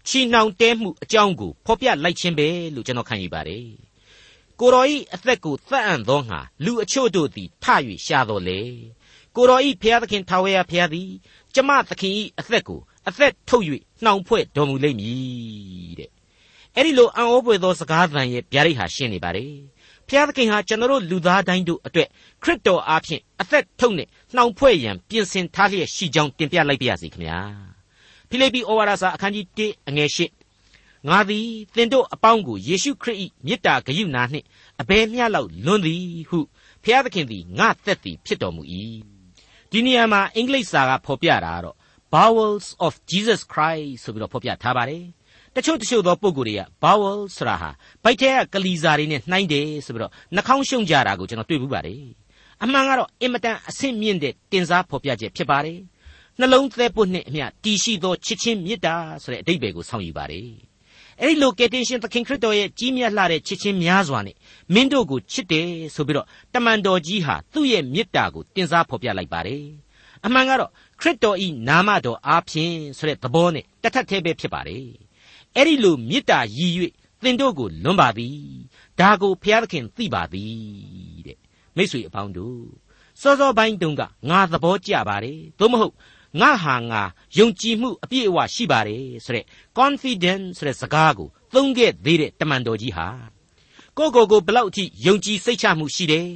ချီနှောင်တဲမှုအကြောင်းကိုဖော်ပြလိုက်ခြင်းပဲလို့ကျွန်တော်ခံယူပါတယ်ကိုတော်ဤအသက်ကိုသတ်အံ့သောငါလူအချို့တို့သည်ထ၍ရှာတော်လေကိုတော်ဤဖျားသခင်ထာဝရဖျားသည်ကျမသခင်ဤအသက်ကို အသက်ထုတ်၍နှောင်ဖွဲ့တော်မူလိမ့်မည်တဲ့အဲ့ဒီလိုအံ့ဩဖွယ်သောစကားသံရဲ့ဗျာဒိတ်ဟာရှင်းနေပါတယ်ဖျားသခင်ဟာကျွန်တော်လူသားတိုင်းတို့အတွက်ခရစ်တော်အားဖြင့်အသက်ထုတ်နဲ့နှောင်ဖွဲ့ရန်ပြင်ဆင်ထားလျက်ရှိကြောင်းတင်ပြလိုက်ပါရစေခင်ဗျာဖိလိပ္ပိဩဝါဒစာအခန်းကြီး1အငယ်8ငါသည်သင်တို့အပေါင်းကိုယေရှုခရစ်၏မေတ္တာဂရုဏာနှင့်အဘယ်မျှလောက်လွန်းသည်ဟုဖျားသခင်သည်ငါသက်သည်ဖြစ်တော်မူ၏ဒီနေရာမှာအင်္ဂလိပ်စာကဖော်ပြတာကတော့ bowels of Jesus Christ ဆိုပြီးတော့ဖော်ပြထားပါတယ်တချို့တချို့သောပုံကိုယ်တွေက bowel ဆိုတာဟာဗိုက်ထဲကကလီစာတွေနဲ့နှိုင်းတယ်ဆိုပြီးတော့နှာခေါင်းရှုံကြတာကိုကျွန်တော်တွေ့ဘူးပါတယ်အမှန်ကတော့အင်မတန်အဆင့်မြင့်တဲ့တင်စားဖော်ပြချက်ဖြစ်ပါတယ်နှလုံးသဲပွတ်နှင့်အမျှတည်ရှိသောချစ်ချင်းမေတ္တာဆိုတဲ့အဓိပ္ပာယ်ကိုဆောင်ယူပါတယ်အဲ့ဒီလိုကယ်တင်ရှင်သခင်ခရစ်တော်ရဲ့ကြီးမြတ်လှတဲ့ချစ်ချင်းများစွာနဲ့မင်းတို့ကိုချစ်တယ်ဆိုပြီးတော့တမန်တော်ကြီးဟာသူ့ရဲ့မေတ္တာကိုတင်စားဖော်ပြလိုက်ပါတယ်အမှန်ကတော့ ခရစ်တော်ဤနာမတော်အားဖြင့်ဆိုတဲ့သဘောနဲ့တထက်သေးပဲဖြစ်ပါတယ်အဲ့ဒီလိုမေတ္တာရည်၍သင်တို့ကိုလွန်ပါသည်ဒါကိုဘုရားသခင်သိပါသည်တဲ့မိတ်ဆွေအပေါင်းတို့စောစောပိုင်းတုန်းကငါသဘောကျပါတယ်သို့မဟုတ်ငါဟာငါယုံကြည်မှုအပြည့်အဝရှိပါတယ်ဆိုတဲ့ confidence ဆိုတဲ့စကားကိုသုံးခဲ့သေးတဲ့တမန်တော်ကြီးဟာကိုကိုကိုဘလောက်အထိယုံကြည်စိတ်ချမှုရှိတယ်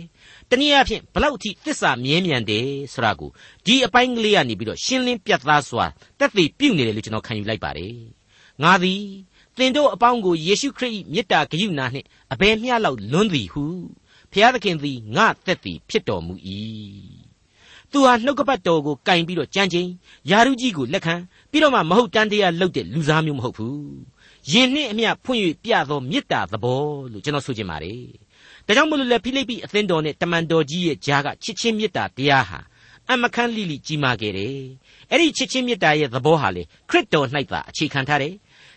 တနည်းအားဖြင့်ဘလောက်အထိသစ္စာမြဲမြံတယ်ဆိုတာကိုဒီအပိုင်းကလေးကနေပြီးတော့ရှင်းလင်းပြတ်သားစွာတက်သေးပြုတ်နေတယ်လို့ကျွန်တော်ခံယူလိုက်ပါတယ်ငါသည်သင်တို့အပေါင်းကိုယေရှုခရစ်၏မေတ္တာဂရုဏာနှင့်အဘယ်မျှလောက်လွန်းသည်ဟုဖျားသခင်သည်ငါသက်သည်ဖြစ်တော်မူ၏သူဟာနှုတ်ကပတ်တော်ကိုကင်ပြီးတော့ကြမ်းချင်းယာရုကြီးကိုလက်ခံပြီးတော့မှမဟုတ်တန်းတရားလုပ်တဲ့လူစားမျိုးမဟုတ်ဘူးယင်နှင့်အမျှဖွင့်၍ပြသောမေတ္တာသဘောလို့ကျွန်တော်ဆိုချင်ပါတယ် ဒါကြောင့်မလို့လေဖိလိပ္ပိအသင်းတော်နဲ့တမန်တော်ကြီးရဲ့ကြားကချစ်ချင်းမေတ္တာတရားဟာအမခန်းလိလိကြီးမားခဲ့တယ်အဲ့ဒီချစ်ချင်းမေတ္တာရဲ့သဘောဟာလေခရစ်တော်၌သာအခြေခံထားတယ်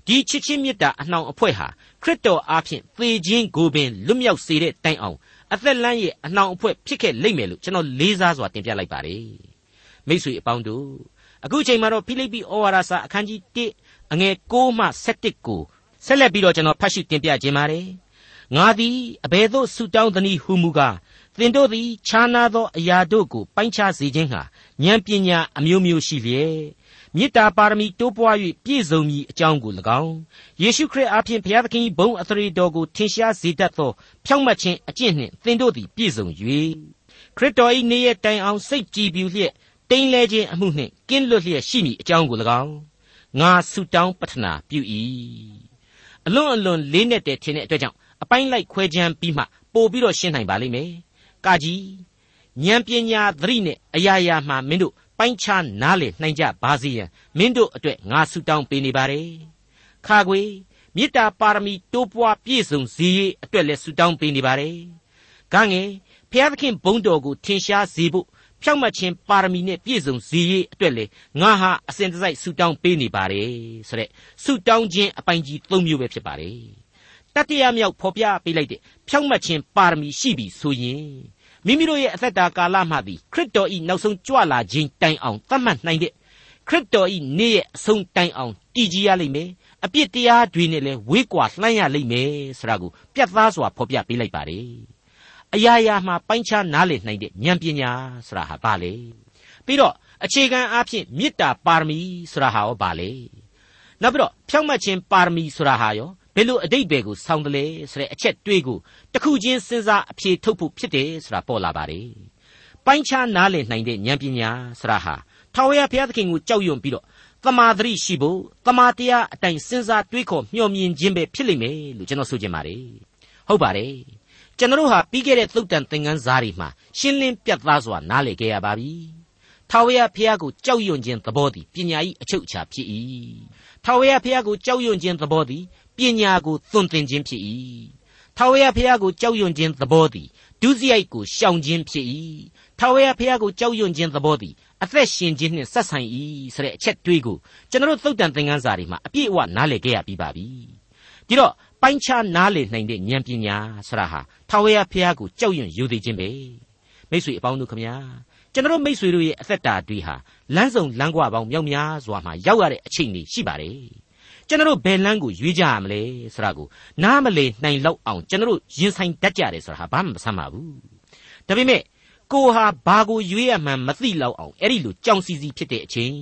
ဒီချစ်ချင်းမေတ္တာအနှောင်အဖွဲ့ဟာခရစ်တော်အားဖြင့်သေခြင်းကိုပင်လွတ်မြောက်စေတဲ့တိုင်အောင်အသက်လမ်းရဲ့အနှောင်အဖွဲ့ဖြစ်ခဲ့လိမ့်မယ်လို့ကျွန်တော်လေးစားစွာတင်ပြလိုက်ပါတယ်မိတ်ဆွေအပေါင်းတို့အခုချိန်မှာတော့ဖိလိပ္ပိဩဝါဒစာအခန်းကြီး1အငယ်6မှ7ကိုဆက်လက်ပြီးတော့ကျွန်တော်ဖတ်ရှုတင်ပြခြင်းပါတယ် ငါသည်အဘယ်သို့ဆုတောင်းသနည်းဟုမူကားသင်တို့သည်ခြားနာသောအရာတို့ကိုပိုင်းခြားစေခြင်းဟာဉာဏ်ပညာအမျိုးမျိုးရှိလျက်မေတ္တာပါရမီတိုးပွား၍ပြည့်စုံမည်အကြောင်းကို၎င်းယေရှုခရစ်အားဖြင့်ဘုရားသခင်ဘုန်းအသရေတော်ကိုထင်ရှားစေတတ်သောဖြောင့်မတ်ခြင်းအကျင့်နှင့်သင်တို့သည်ပြည့်စုံ၍ခရစ်တော်၏နေရတိုင်အောင်စိတ်ကြည်ပြူလျက်တိမ်လဲခြင်းအမှုနှင့်ကင်းလွတ်လျက်ရှိမည်အကြောင်းကို၎င်းငါဆုတောင်းပတနာပြု၏အလွန်အလွန်လေးနက်တဲ့ထင်တဲ့အတွက်ကြောင့် အပိုင်းလိုက်ခွဲခြမ်းပြီးမှပို့ပြီးတော့ရှင်းနိုင်ပါလိမ့်မယ်။ကာကြီးဉာဏ်ပညာသတိနဲ့အရာရာမှမင်းတို့ပိုင်းခြားနားလေနှိုင်ကြပါစေရန်မင်းတို့အတွက်ငါဆုတောင်းပေးနေပါတယ်။ခါခွေမေတ္တာပါရမီတိုးပွားပြည့်စုံစေရအတွက်လည်းဆုတောင်းပေးနေပါတယ်။ကငယ်ဖျားသခင်ဘုန်းတော်ကိုထင်ရှားစေဖို့ဖြောက်မှတ်ခြင်းပါရမီနဲ့ပြည့်စုံစေရအတွက်လေငါဟာအစဉ်တစိုက်ဆုတောင်းပေးနေပါတယ်ဆိုတဲ့ဆုတောင်းခြင်းအပိုင်းကြီး၃မျိုးပဲဖြစ်ပါတယ် တတိယမြောက်ဖော်ပြပေးလိုက်တဲ့ဖြောက်မှတ်ခြင်းပါရမီရှိပြီဆိုရင်မိမိတို့ရဲ့အသက်တာကာလမှသည်ခရစ်တော်ဤနောက်ဆုံးကြွလာခြင်းတိုင်အောင်သတ်မှတ်နိုင်တဲ့ခရစ်တော်ဤနေ့ရဲ့အဆုံးတိုင်အောင်တည်ကြည်ရလိမ့်မယ်အပြစ်တရားတွေနဲ့လည်းဝေးကွာလှမ်းရလိမ့်မယ်ဆိုတာကိုပြတ်သားစွာဖော်ပြပေးလိုက်ပါတယ်အရာရာမှာပိုင်းခြားနားလည်နိုင်တဲ့ဉာဏ်ပညာဆိုတာဟာဘာလဲပြီးတော့အခြေခံအားဖြင့်မေတ္တာပါရမီဆိုတာဟာရောဘာလဲနောက်ပြီးတော့ဖြောင့်မတ်ခြင်းပါရမီဆိုတာဟာရော ဘယ်လိုအတိတ်ဘယ်ကိုဆောင်းတယ်လဲဆိုတဲ့အချက်တွေးကိုတခုချင်းစဉ်းစားအဖြေထုတ်ဖို့ဖြစ်တယ်ဆိုတာပေါ်လာပါတယ်ပိုင်းခြားနားလည်နိုင်တဲ့ဉာဏ်ပညာဆိုတာဟာထာဝရဘုရားသခင်ကိုကြောက်ရွံ့ပြီးတော့သမာဓိရှိဖို့သမာတရားအတိုင်းစဉ်းစားတွေးခေါ်မျှော်မြင်ခြင်းပဲဖြစ်လိမ့်မယ်လို့ကျွန်တော်ဆိုချင်ပါတယ်ဟုတ်ပါတယ်ကျွန်တော်ဟာပြီးခဲ့တဲ့သုတ်တန်သင်ခန်းစာတွေမှာရှင်းလင်းပြတ်သားစွာနားလည်ခဲ့ရပါပြီထာဝရဘုရားကိုကြောက်ရွံ့ခြင်းသဘောသည်ပညာ၏အချုပ်အခြာဖြစ်၏ထာဝရဘုရားကိုကြောက်ရွံ့ခြင်းသဘောသည် ပညာကိုသွန်သင်ခြင်းဖြစ်၏ထာဝရဘုရားကိုကြောက်ရွံ့ခြင်းသဘောသည်ဒုစရိုက်ကိုရှောင်ခြင်းဖြစ်၏ထာဝရဘုရားကိုကြောက်ရွံ့ခြင်းသဘောသည်အသက်ရှင်ခြင်းနှင့်ဆက်ဆိုင်၏ဆိုတဲ့အချက်တွေးကိုကျွန်တော်သုတ်တန်သင်ခန်းစာတွေမှာအပြည့်အဝနားလည်ခဲ့ရပြီးပါပြီဒီတော့ပိုင်းခြားနားလည်နိုင်တဲ့ဉာဏ်ပညာဆရာဟာထာဝရဘုရားကိုကြောက်ရွံ့ယူသေးခြင်းပဲမိတ်ဆွေအပေါင်းတို့ခမညာကျွန်တော်မိတ်ဆွေတို့ရဲ့အသက်တာတွေဟာလမ်းစုံလမ်းကွာပေါင်းမြောက်များစွာမှာရောက်ရတဲ့အချိန်တွေရှိပါတယ် ကျွန်တော်ဘယ်လမ်းကိုရွေးကြရမလဲဆိုတာကိုနားမလည်နိုင်လောက်အောင်ကျွန်တော်ရင်ဆိုင်တတ်ကြတယ်ဆိုတာဟာဘာမှမဆမ်းပါဘူးဒါပေမဲ့ကိုဟာဘာကိုရွေးရမှန်းမသိလောက်အောင်အဲ့ဒီလိုကြောင်စီစီဖြစ်တဲ့အချိန်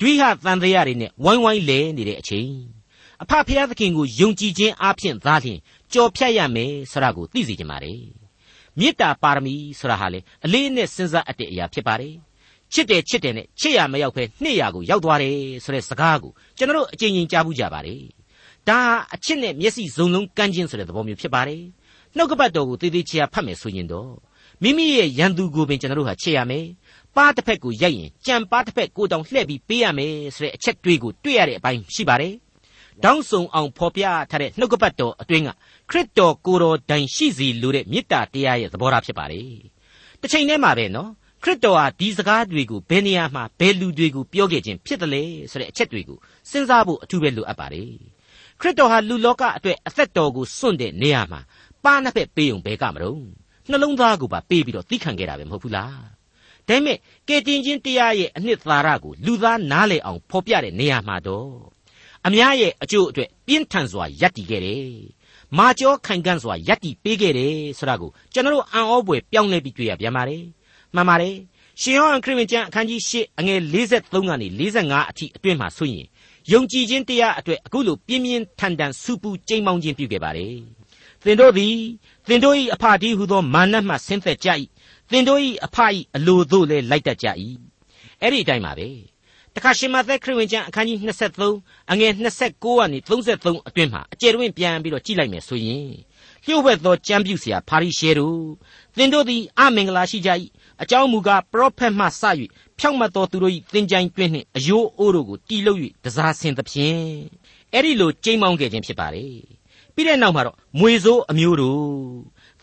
ဒွိဟတန်တရားတွေနဲ့ဝိုင်းဝိုင်းလဲနေတဲ့အချိန်အဖဖျားသခင်ကိုယုံကြည်ခြင်းအပြင်သားလျှင်ကြော်ဖြတ်ရမယ်ဆိုတာကိုသိစေချင်ပါတယ်မေတ္တာပါရမီဆိုတာဟာလေအလေးနဲ့စဉ်းစားအပ်တဲ့အရာဖြစ်ပါတယ် ချစ်တယ်ချစ်တယ်နဲ့ချစ်ရမရောက်ဖဲနှစ်ရာကိုရောက်သွားတယ်ဆိုတဲ့စကားကိုကျွန်တော်အကြိမ်ကြိမ်ကြားဘူးကြပါတယ်ဒါအချစ်နဲ့မျက်စိစုံလုံးကန်းခြင်းဆိုတဲ့သဘောမျိုးဖြစ်ပါတယ်နှုတ်ကပတ်တော်ကိုတည်တည်ချာဖတ်မယ်ဆိုရင်တော့မိမိရဲ့ရန်သူကိုပင်ကျွန်တော်တို့ဟာချစ်ရမယ်ပါးတစ်ဖက်ကိုရိုက်ရင်ကြံပါးတစ်ဖက်ကိုတောင်လှည့်ပြီးပေးရမယ်ဆိုတဲ့အချက်တွေးကိုတွေ့ရတဲ့အပိုင်းရှိပါတယ်တောင်းဆုံအောင်ဖော်ပြထားတဲ့နှုတ်ကပတ်တော်အတွင်းကခရစ်တော်ကိုယ်တော်တိုင်ရှိစီလိုတဲ့မေတ္တာတရားရဲ့သဘောထားဖြစ်ပါတယ်တစ်ချိန်တည်းမှာပဲနော် ခရစ်တော်ဟာဒီစကားတွေကိုဘယ်နေရာမှာဘယ်လူတွေကိုပြောခဲ့ခြင်းဖြစ်တယ်လဲဆိုတဲ့အချက်တွေကိုစဉ်းစားဖို့အထူးပဲလိုအပ်ပါတယ်ခရစ်တော်ဟာလူလောကအတွက်အသက်တော်ကိုစွန့်တဲ့နေရာမှာပါနှစ်ဖက်ပေးုံဘဲကမလို့နှလုံးသားကိုပါပေးပြီးတော့သိခံခဲ့တာပဲမဟုတ်ဘူးလားဒါပေမဲ့ကယ်တင်ခြင်းတရားရဲ့အနှစ်သာရကိုလူသားနားလည်အောင်ဖော်ပြတဲ့နေရာမှာတော့အများရဲ့အကျိုးအတွက်ပြင်းထန်စွာယက်တည်ခဲ့တယ်။မာကျောခိုင်ခန့်စွာယက်တည်ပေးခဲ့တယ်ဆိုတာကိုကျွန်တော်တို့အံ့ဩဖွယ်ပြောင်းလဲပြီးတွေ့ရပြန်ပါတယ်။ မှန်ပါတယ်။ရှင်ယောဟန်ခရစ်ဝင်ကျမ်းအခန်းကြီး၈အငယ်53ကနေ45အထိအတွင်းမှာဆိုရင်ယုံကြည်ခြင်းတရားအတွက်အခုလိုပြင်းပြင်းထန်ထန်ဆူပူကြိမ်မောင်းခြင်းပြုခဲ့ပါတယ်။သင်တို့သည်သင်တို့၏အဖဒီဟုသောမာနမှဆင်းသက်ကြ၏သင်တို့၏အဖ၏အလိုသို့လည်းလိုက်တတ်ကြ၏အဲ့ဒီအတိုင်းပါပဲတခါရှင်မသက်ခရစ်ဝင်ကျမ်းအခန်းကြီး23အငယ်29ကနေ33အတွင်းမှာအကျယ်တွင်ပြန်ပြီးတော့ကြည့်လိုက်မယ်ဆိုရင် လျှို့ဝှက်သောကြမ်းပြုเสียပါရိရှဲတို့သင်တို့သည်အမင်္ဂလာရှိကြ၏အကြောင်းမူကားပရောဖက်မှစ၍ဖြောက်မတ်သောသူတို့၏သင်ချိုင်းတွင်နှင့်အယိုးအိုးတို့ကိုတီးလုပ်၍တစားဆင်သဖြင့်အဲ့ဒီလိုကြိမ်မောင်းခဲ့ခြင်းဖြစ်ပါတယ်ပြီးတဲ့နောက်မှာတော့မွေဆိုးအမျိုးတို့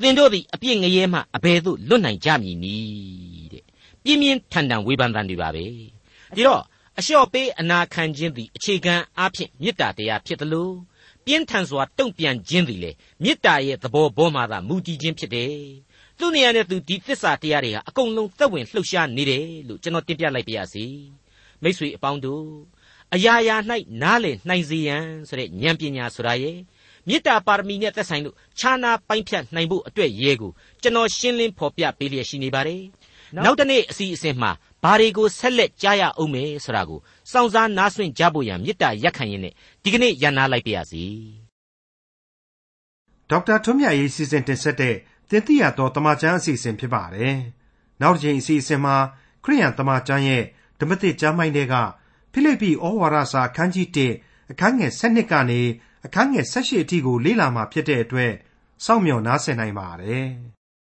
သင်တို့သည်အပြစ်ငရဲမှအဘယ်သို့လွတ်နိုင်ကြမည်နည်းတဲ့ပြင်းပြင်းထန်ထန်ဝေဖန်တန်တွေပါပဲဒီတော့အလျှော့ပေးအနာခံခြင်းသည်အခြေခံအားဖြင့်မေတ္တာတရားဖြစ်တယ်လို့ ပြင်းထန်စွာတုံ့ပြန်ခြင်းသည်လေမေတ္တာရဲ့သဘောဘောမှသာမူတည်ခြင်းဖြစ်တယ်သူနေရာနဲ့သူဒီသစ္စာတရားတွေဟာအကုန်လုံးသက်ဝင်လှုပ်ရှားနေတယ်လို့ကျွန်တော်တင်ပြလိုက်ပါရစေမိษွေအပေါင်းတို့အရာရာ၌နားလေနှိုင်စေရန်ဆိုတဲ့ဉာဏ်ပညာဆိုတာရဲ့မေတ္တာပါရမီနဲ့သက်ဆိုင်လို့ခြားနာပိုင်းဖြတ်နိုင်ဖို့အတွက်ရဲကိုကျွန်တော်ရှင်းလင်းဖော်ပြပေးလျက်ရှိနေပါတယ်။နောက်တနေ့အစီအစဉ်မှာဘာတွေကိုဆက်လက်ကြားရအောင်မယ်ဆိုတာကိုစောင့်စားနားဆွင့်ကြဖို့ရန်မေတ္တာရက်ခံရင်းနဲ့ ဒီကနေ့ရန်နာလိုက်ပါရစေ။ဒေါက်တာထွန်းမြတ်ရေးစီစဉ်တင်ဆက်တဲ့တင်ပြတော်တမချန်းအစီအစဉ်ဖြစ်ပါတယ်။နောက်တစ်ချိန်အစီအစဉ်မှာခရိယန်တမချန်းရဲ့ဓမ္မသစ်ကျမ်းပိုင်းတွေကဖိလိပ္ပိဩဝါဒစာအခန်းကြီး1အခန်းငယ်7ကနေအခန်းငယ်၁၈အထိကိုလေ့လာမှာဖြစ်တဲ့အတွက်စောင့်မျှော်နားဆင်နိုင်ပါတယ်။